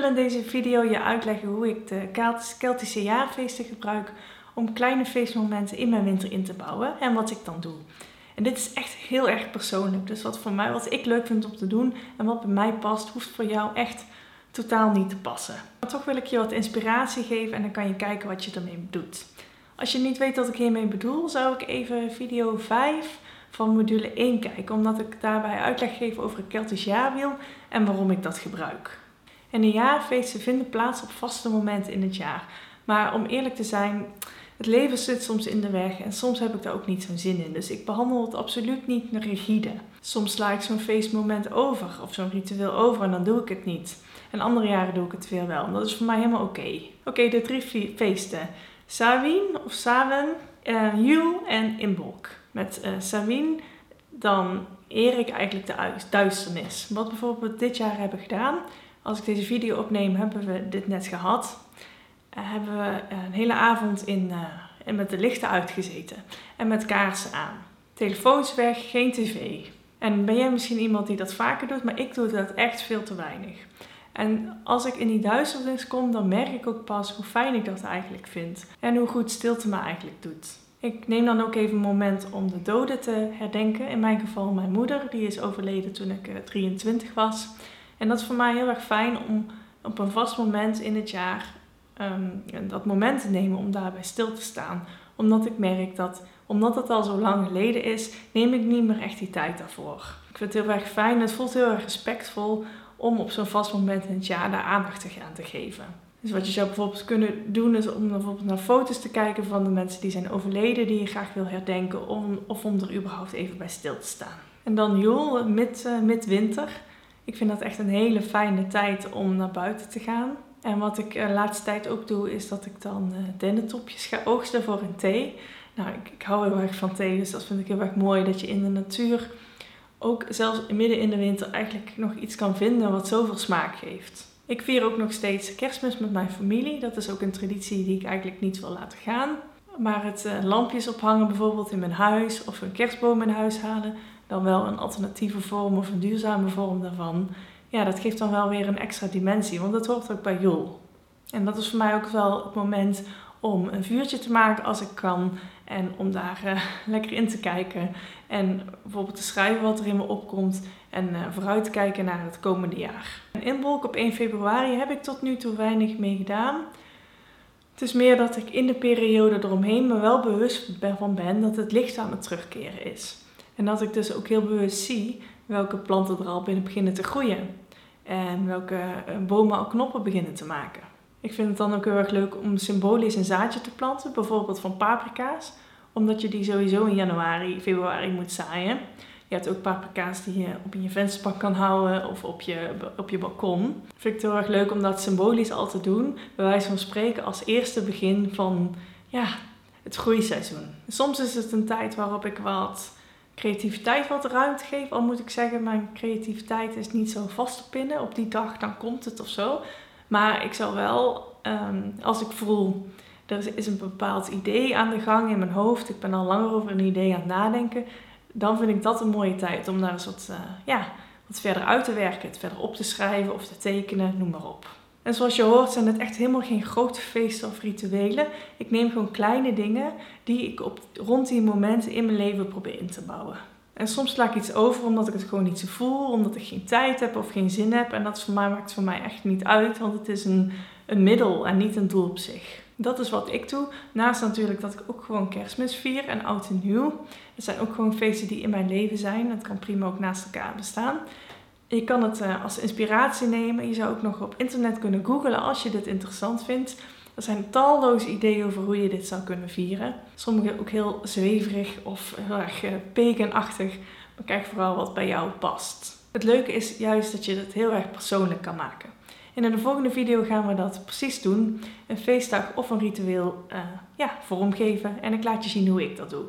wil in deze video je uitleggen hoe ik de Keltische jaarfeesten gebruik om kleine feestmomenten in mijn winter in te bouwen en wat ik dan doe. En dit is echt heel erg persoonlijk. Dus wat voor mij, wat ik leuk vind om te doen en wat bij mij past, hoeft voor jou echt totaal niet te passen. Maar toch wil ik je wat inspiratie geven en dan kan je kijken wat je ermee doet. Als je niet weet wat ik hiermee bedoel, zou ik even video 5 van module 1 kijken, omdat ik daarbij uitleg geef over het Keltisch jaarwiel en waarom ik dat gebruik. En de jaarfeesten vinden plaats op vaste momenten in het jaar. Maar om eerlijk te zijn, het leven zit soms in de weg en soms heb ik daar ook niet zo'n zin in. Dus ik behandel het absoluut niet rigide. Soms sla ik zo'n feestmoment over of zo'n ritueel over en dan doe ik het niet. En andere jaren doe ik het weer wel. Dat is voor mij helemaal oké. Oké, de drie feesten. Samhain of Sawen, uh, Yule en Imbolc. Met uh, Samhain dan eer ik eigenlijk de duisternis. Wat bijvoorbeeld dit jaar hebben gedaan. Als ik deze video opneem, hebben we dit net gehad. Uh, hebben we een hele avond in, uh, met de lichten uitgezeten. En met kaarsen aan. Telefoons weg, geen tv. En ben jij misschien iemand die dat vaker doet, maar ik doe dat echt veel te weinig. En als ik in die duisternis kom, dan merk ik ook pas hoe fijn ik dat eigenlijk vind. En hoe goed stilte me eigenlijk doet. Ik neem dan ook even een moment om de doden te herdenken. In mijn geval mijn moeder, die is overleden toen ik 23 was. En dat is voor mij heel erg fijn om op een vast moment in het jaar um, dat moment te nemen om daarbij stil te staan. Omdat ik merk dat, omdat het al zo lang geleden is, neem ik niet meer echt die tijd daarvoor. Ik vind het heel erg fijn, het voelt heel erg respectvol om op zo'n vast moment in het jaar daar aandacht te gaan te geven. Dus wat je zou bijvoorbeeld kunnen doen is om bijvoorbeeld naar foto's te kijken van de mensen die zijn overleden, die je graag wil herdenken, of om er überhaupt even bij stil te staan. En dan Joel, mid, uh, midwinter. Ik vind dat echt een hele fijne tijd om naar buiten te gaan. En wat ik de uh, laatste tijd ook doe, is dat ik dan uh, dennetopjes ga oogsten voor een thee. Nou, ik, ik hou heel erg van thee, dus dat vind ik heel erg mooi. Dat je in de natuur ook zelfs midden in de winter eigenlijk nog iets kan vinden wat zoveel smaak geeft. Ik vier ook nog steeds kerstmis met mijn familie. Dat is ook een traditie die ik eigenlijk niet wil laten gaan. Maar het uh, lampjes ophangen bijvoorbeeld in mijn huis of een kerstboom in huis halen, dan wel een alternatieve vorm of een duurzame vorm daarvan. Ja, dat geeft dan wel weer een extra dimensie, want dat hoort ook bij Jol. En dat is voor mij ook wel het moment om een vuurtje te maken als ik kan. En om daar uh, lekker in te kijken. En bijvoorbeeld te schrijven wat er in me opkomt. En uh, vooruit te kijken naar het komende jaar. Een inbolk op 1 februari heb ik tot nu toe weinig mee gedaan. Het is meer dat ik in de periode eromheen me wel bewust van ben dat het licht aan het terugkeren is. En dat ik dus ook heel bewust zie welke planten er al binnen beginnen te groeien. En welke uh, bomen al knoppen beginnen te maken. Ik vind het dan ook heel erg leuk om symbolisch een zaadje te planten, bijvoorbeeld van paprika's, omdat je die sowieso in januari, februari moet zaaien. Je hebt ook paprika's die je op in je vensterbank kan houden of op je, op je balkon. Ik vind het heel erg leuk om dat symbolisch al te doen, bij wijze van spreken als eerste begin van ja, het groeiseizoen. Soms is het een tijd waarop ik wat creativiteit wat ruimte geef. Al moet ik zeggen, mijn creativiteit is niet zo vast te pinnen. Op die dag dan komt het of zo. Maar ik zal wel, um, als ik voel, er is een bepaald idee aan de gang in mijn hoofd, ik ben al langer over een idee aan het nadenken, dan vind ik dat een mooie tijd om daar eens wat, uh, ja, wat verder uit te werken, het verder op te schrijven of te tekenen, noem maar op. En zoals je hoort zijn het echt helemaal geen grote feesten of rituelen. Ik neem gewoon kleine dingen die ik op, rond die momenten in mijn leven probeer in te bouwen. En soms sla ik iets over omdat ik het gewoon niet zo voel, omdat ik geen tijd heb of geen zin heb. En dat voor mij, maakt voor mij echt niet uit, want het is een, een middel en niet een doel op zich. Dat is wat ik doe. Naast natuurlijk dat ik ook gewoon kerstmis vier en oud en nieuw. Het zijn ook gewoon feesten die in mijn leven zijn. Het kan prima ook naast elkaar bestaan. Je kan het uh, als inspiratie nemen. Je zou ook nog op internet kunnen googlen als je dit interessant vindt. Er zijn talloze ideeën over hoe je dit zou kunnen vieren. Sommige ook heel zweverig of heel erg uh, paganachtig. Maar kijk vooral wat bij jou past. Het leuke is juist dat je het heel erg persoonlijk kan maken. En in de volgende video gaan we dat precies doen. Een feestdag of een ritueel uh, ja, vormgeven. En ik laat je zien hoe ik dat doe.